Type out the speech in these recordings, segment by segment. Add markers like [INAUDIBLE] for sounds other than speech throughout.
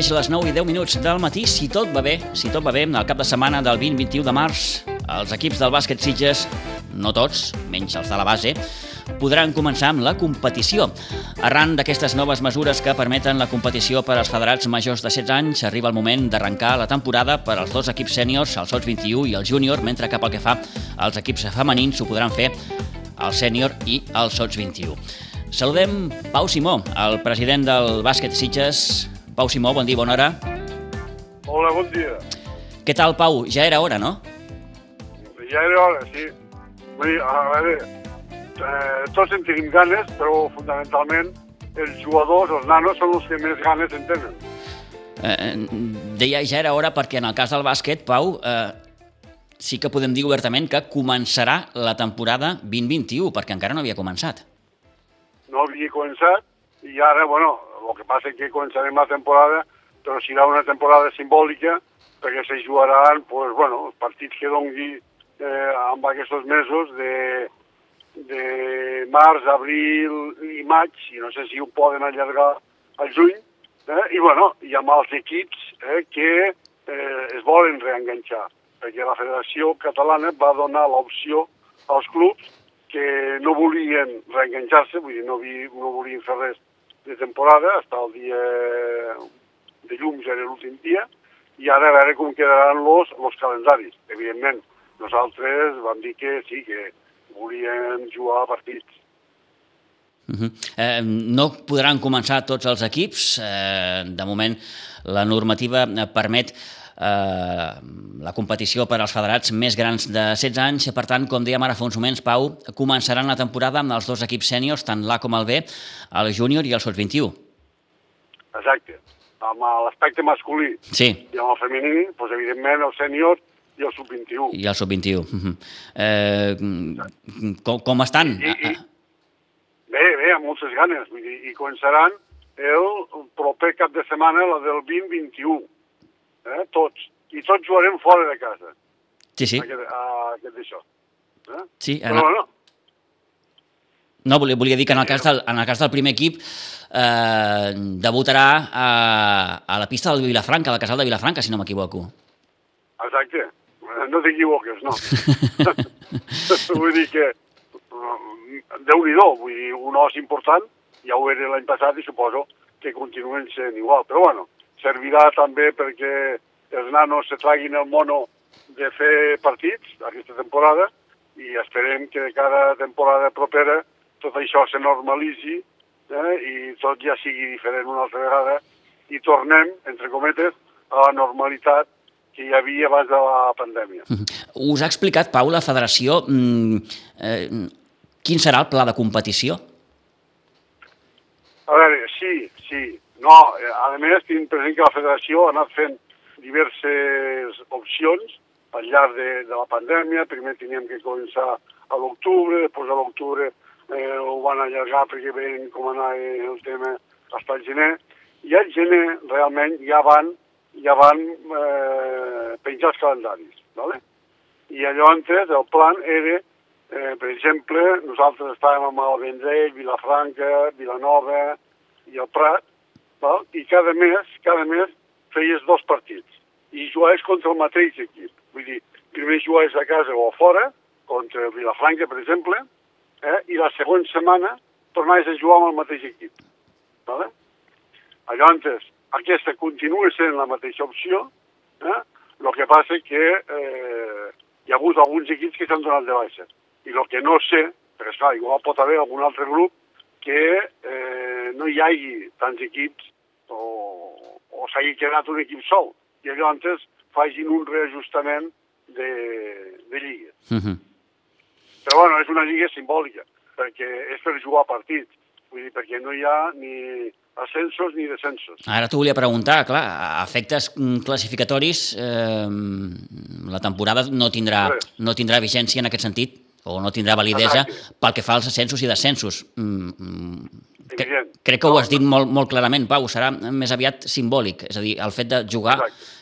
Ara mateix les 9 i 10 minuts del matí, si tot va bé, si tot va bé, el cap de setmana del 20-21 de març, els equips del bàsquet Sitges, no tots, menys els de la base, podran començar amb la competició. Arran d'aquestes noves mesures que permeten la competició per als federats majors de 16 anys, arriba el moment d'arrencar la temporada per als dos equips sèniors, el Sots 21 i el júnior, mentre que pel que fa als equips femenins ho podran fer el sènior i el Sots 21. Saludem Pau Simó, el president del bàsquet Sitges. Pau Simó, bon dia, bona hora. Hola, bon dia. Què tal, Pau? Ja era hora, no? Ja era hora, sí. Vull dir, a veure, eh, tots en tenim ganes, però fundamentalment els jugadors, els nanos, són els que més ganes en tenen. Eh, deia ja era hora perquè en el cas del bàsquet, Pau, eh, sí que podem dir obertament que començarà la temporada 2021, perquè encara no havia començat. No havia començat i ara, bueno, el que passa és que començarem la temporada, però serà una temporada simbòlica perquè se jugaran, pues, bueno, els partits que dongui eh, amb aquests mesos de, de març, abril i maig, i no sé si ho poden allargar al juny, eh? i bueno, hi ha els equips eh, que eh, es volen reenganxar, perquè la Federació Catalana va donar l'opció als clubs que no volien reenganxar-se, vull dir, no, vi, no volien fer res de temporada, fins el dia de llums era l'últim dia, i ara a veure com quedaran los, los calendaris. Evidentment, nosaltres vam dir que sí, que volíem jugar partits. Uh -huh. eh, no podran començar tots els equips. Eh, de moment, la normativa permet eh, la competició per als federats més grans de 16 anys. Per tant, com dèiem ara fa uns moments, Pau, començaran la temporada amb els dos equips sèniors, tant l'A com el B, el júnior i el Sots 21. Exacte. Amb l'aspecte masculí sí. i amb el femení, doncs, evidentment, el sènior i el sub-21. I el sub-21. Uh -huh. eh, com, com estan? I, i, bé, bé, amb moltes ganes. Vull dir, I començaran el proper cap de setmana, la del 20-21. Eh? Tots. I tots jugarem fora de casa. Sí, sí. Aquest, a, aquest d'això. Eh? Sí, Però, bueno, no, volia, volia dir que en el cas del, en el cas del primer equip eh, debutarà a, a la pista del Vilafranca, al casal de Vilafranca, si no m'equivoco. Exacte. No t'equivoques, no. [LAUGHS] vull dir que Déu-n'hi-do, vull dir, un os important, ja ho era l'any passat i suposo que continuen sent igual. Però bueno, servirà també perquè els nanos se traguin el mono de fer partits aquesta temporada i esperem que cada temporada propera tot això se normalitzi eh, i tot ja sigui diferent una altra vegada i tornem, entre cometes, a la normalitat que hi havia abans de la pandèmia. -huh. Us ha explicat, Pau, la federació, mm, eh, quin serà el pla de competició? A veure, sí, sí. No, a més, tinc present que la federació ha anat fent diverses opcions al llarg de, de la pandèmia. Primer teníem que començar a l'octubre, després a l'octubre eh, ho van allargar perquè veien com anava el tema fins al gener. I al gener realment ja van ja van eh, penjar els calendaris. ¿vale? I llavors el plan era, eh, per exemple, nosaltres estàvem amb el Vendrell, Vilafranca, Vilanova i el Prat, val? i cada mes, cada mes feies dos partits i jugaves contra el mateix equip. Vull dir, primer jugaves a casa o a fora, contra el Vilafranca, per exemple, eh? i la següent setmana tornaves a jugar amb el mateix equip. Vale? Llavors, aquesta continua sent la mateixa opció, eh? el que passa que eh, hi ha hagut alguns equips que s'han donat de baixa. I el que no sé, perquè esclar, igual pot haver algun altre grup que eh, no hi hagi tants equips o s'hagi quedat un equip sol. I llavors facin un reajustament de, de lliga. Uh -huh. Però bueno, és una lliga simbòlica, perquè és per jugar partits. Vull dir, perquè no hi ha ni ascensos ni descensos. Ara t'ho volia preguntar, clar, a efectes classificatoris eh, la temporada no tindrà, no tindrà vigència en aquest sentit, o no tindrà validesa Exacte. pel que fa als ascensos i descensos. Mm, cre Evident. Crec que ho has dit molt, molt clarament, Pau, serà més aviat simbòlic, és a dir, el fet de jugar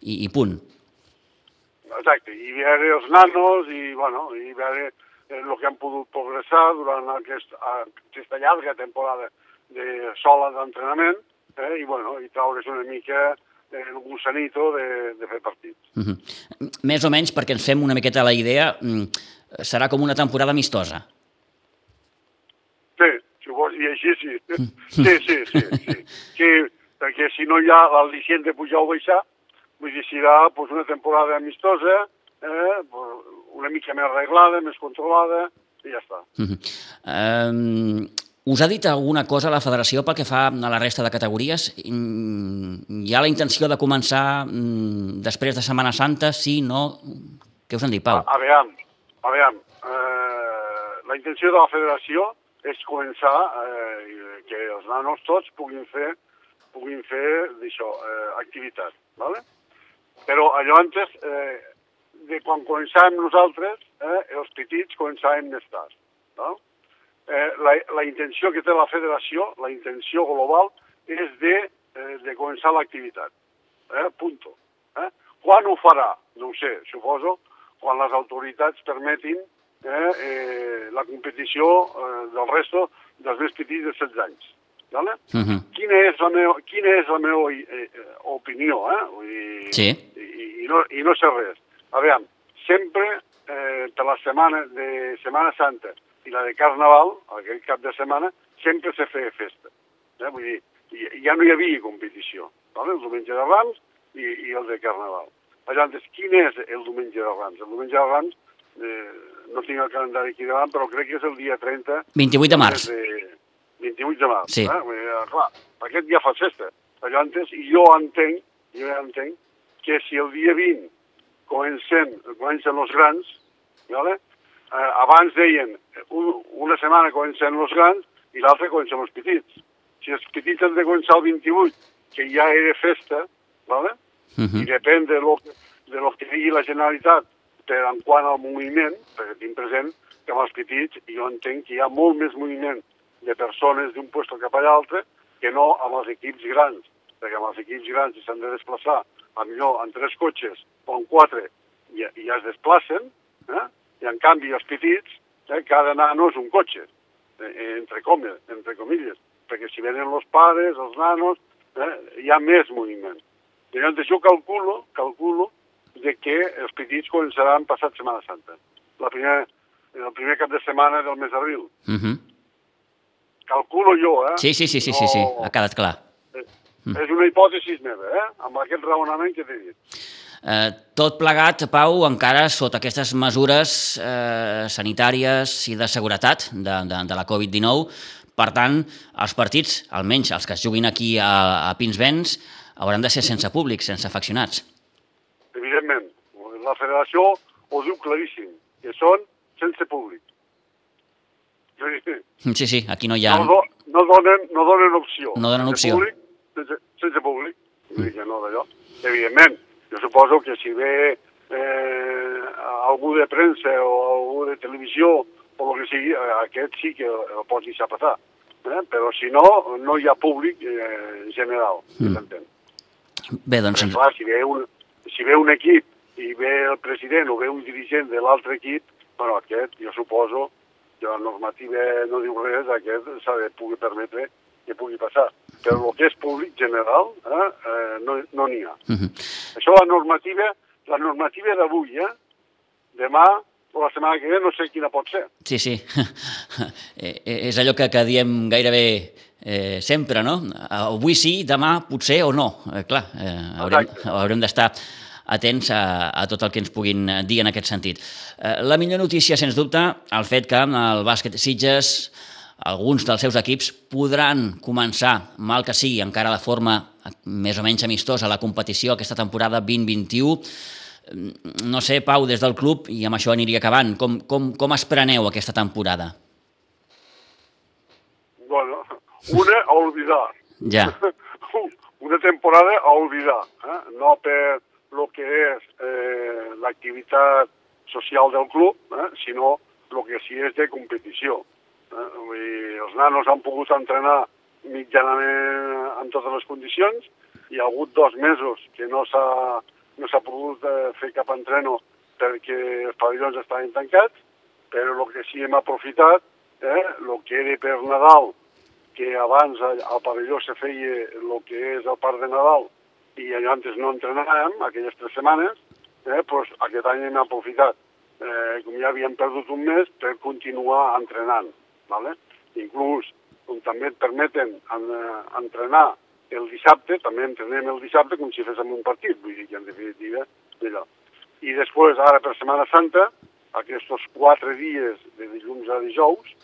i, i punt. Exacte, i veure els nanos i, bueno, i veure el que han pogut progressar durant aquest, aquesta llarga temporada de sola d'entrenament eh, i, bueno, i traure's una mica el gusanito de, de fer partits. Uh -huh. Més o menys, perquè ens fem una miqueta la idea, mm, serà com una temporada amistosa. Sí, si vols dir així, sí. Sí, sí, sí. sí. sí perquè si no hi ha l'al·licient de pujar o baixar, vull dir, serà pues, una temporada amistosa, eh, una mica més arreglada, més controlada, i ja està. Uh -huh. um, us ha dit alguna cosa la federació pel que fa a la resta de categories? Hi ha la intenció de començar mm, després de Setmana Santa, sí, no? Què us han dit, Pau? A, a veure, a veure eh, la intenció de la federació és començar eh, que els nanos tots puguin fer puguin fer d'això, eh, activitat, ¿vale? Però allò antes, eh, de quan començàvem nosaltres, eh, els petits començàvem més tard. No? Eh, la, la intenció que té la federació, la intenció global, és de, eh, de començar l'activitat. Eh, punto. Eh? Quan ho farà? No ho sé, suposo, quan les autoritats permetin eh, eh, la competició eh, del resto dels més petits de 16 anys. Vale? Uh -huh. quina, és la meva, quina és la meva eh, opinió, eh? Vull dir, sí. i, i, no, I no sé res. A veure, sempre eh, per la setmana de Setmana Santa i la de Carnaval, aquell cap de setmana, sempre se feia festa. Eh? Vull dir, ja no hi havia competició. Vale? El diumenge de Rams i, i el de Carnaval. Llavors, quin és el diumenge de Rams? El diumenge de Rams, eh, no tinc el calendari aquí davant, però crec que és el dia 30... 28 de març. De, 28 de març. Sí. Eh? Dir, clar, aquest dia fa festa. Llavors, jo entenc, jo ja entenc que si el dia 20 comencen, comencen els grans, ¿vale? eh, abans deien un, una setmana comencen els grans i l'altra comencen els petits. Si els petits han de començar el 28, que ja era festa, ¿vale? Uh -huh. i depèn de lo, de lo que digui la Generalitat per en quant al moviment, perquè tinc present que amb els petits jo entenc que hi ha molt més moviment de persones d'un lloc cap a l'altre que no amb els equips grans, perquè amb els equips grans s'han de desplaçar a millor en tres cotxes o en quatre i, i ja es desplacen, eh? i en canvi els petits, eh, cada nano és un cotxe, eh, entre, comes, entre comilles, perquè si venen els pares, els nanos, eh, hi ha més moviment. Llavors jo calculo, calculo de que els petits començaran passat Setmana Santa, la primera, el primer cap de setmana del mes d'abril. Uh -huh. Calculo jo, eh? Sí, sí, sí, sí, no... sí, sí, ha quedat clar. Mm. És una hipòtesi meva, eh? amb aquest raonament que t'he dit. Eh, tot plegat, Pau, encara sota aquestes mesures eh, sanitàries i de seguretat de, de, de la Covid-19. Per tant, els partits, almenys els que es juguin aquí a, a Pinsbens, hauran de ser sense públic, sense afeccionats. La federació ho diu claríssim, que són sense públic. Sí, sí, aquí no hi ha... No, no, donen, no donen opció. No donen opció. Públic, sense, sense públic. Dir que no d'allò. Evidentment, jo suposo que si ve eh, algú de premsa o algú de televisió o el que sigui, aquest sí que el pots deixar passar. Eh? Però si no, no hi ha públic eh, general, mm. s'entén. Bé, doncs... Però, clar, si ve, un, si ve un equip i ve el president o ve un dirigent de l'altre equip, bueno, aquest, jo suposo, que la normativa no diu res, aquest s'ha de poder permetre que pugui passar. Però el que és públic general eh, eh, no n'hi no ha. Uh -huh. Això la normativa, la normativa d'avui, eh? demà o la setmana que ve no sé quina pot ser. Sí, sí. [LAUGHS] Eh, eh, és allò que, que diem gairebé eh, sempre, no? Avui sí, demà potser o no. Eh, clar, eh, haurem, haurem d'estar atents a, a tot el que ens puguin dir en aquest sentit. Eh, la millor notícia, sens dubte, el fet que el bàsquet Sitges alguns dels seus equips podran començar, mal que sigui, encara de forma més o menys amistosa, la competició aquesta temporada 2021. No sé, Pau, des del club, i amb això aniria acabant, com, com, com es preneu aquesta temporada? Bueno, una a oblidar. Ja. [LAUGHS] Una temporada a oblidar, eh? no per lo que és eh, l'activitat social del club, eh? sinó el que sí és de competició. Eh? Vull dir, els nanos han pogut entrenar mitjanament en totes les condicions. Hi ha hagut dos mesos que no s'ha no s'ha pogut eh, fer cap entreno perquè els pavellons estaven tancats, però el que sí hem aprofitat, eh, el que era per Nadal que abans al pavelló se feia el que és el Parc de Nadal i antes no entrenàvem, aquelles tres setmanes, eh, pues aquest any hem aprofitat, eh, com ja havíem perdut un mes, per continuar entrenant. ¿vale? Inclús, com també et permeten en, eh, entrenar el dissabte, també entrenem el dissabte com si féssim un partit, vull dir que en definitiva, allò. I després, ara per Setmana Santa, aquests quatre dies de dilluns a dijous,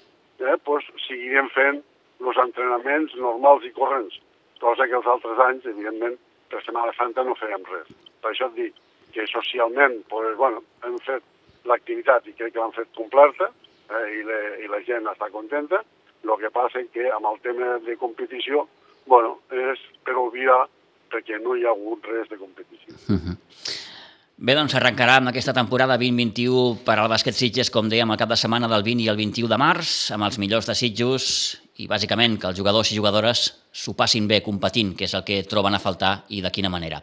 eh, pues, seguirem fent els entrenaments normals i corrents, cosa que els altres anys, evidentment, per Setmana Santa no fèiem res. Per això et dic que socialment pues, bueno, hem fet l'activitat i crec que l'han fet completa eh, i, le, i la gent està contenta. El que passa és que amb el tema de competició, bueno, és per oblidar perquè no hi ha hagut res de competició. Uh -huh. Bé, doncs arrencarà amb aquesta temporada 2021 per al bàsquet Sitges, com dèiem, el cap de setmana del 20 i el 21 de març, amb els millors de Sitges i bàsicament que els jugadors i jugadores s'ho passin bé competint, que és el que troben a faltar i de quina manera.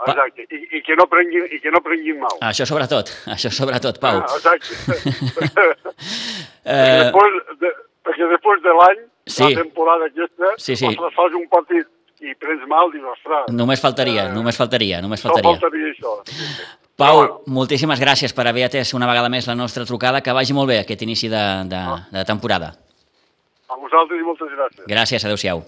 Exacte, I, i, que no prenguin, i que no prenguin mal. Això sobretot, [LAUGHS] això sobretot, Pau. Ah, exacte. [LAUGHS] perquè, després de, perquè després de l'any, sí. la temporada aquesta, sí, sí. fas un partit i prens mal, dius, ostres... Només faltaria, eh, només faltaria, només faltaria. No faltaria això. Sí, sí. Pau, bueno. moltíssimes gràcies per haver atès una vegada més la nostra trucada. Que vagi molt bé aquest inici de, de, ah. de temporada. A vosaltres i moltes gràcies. Gràcies, adeu-siau.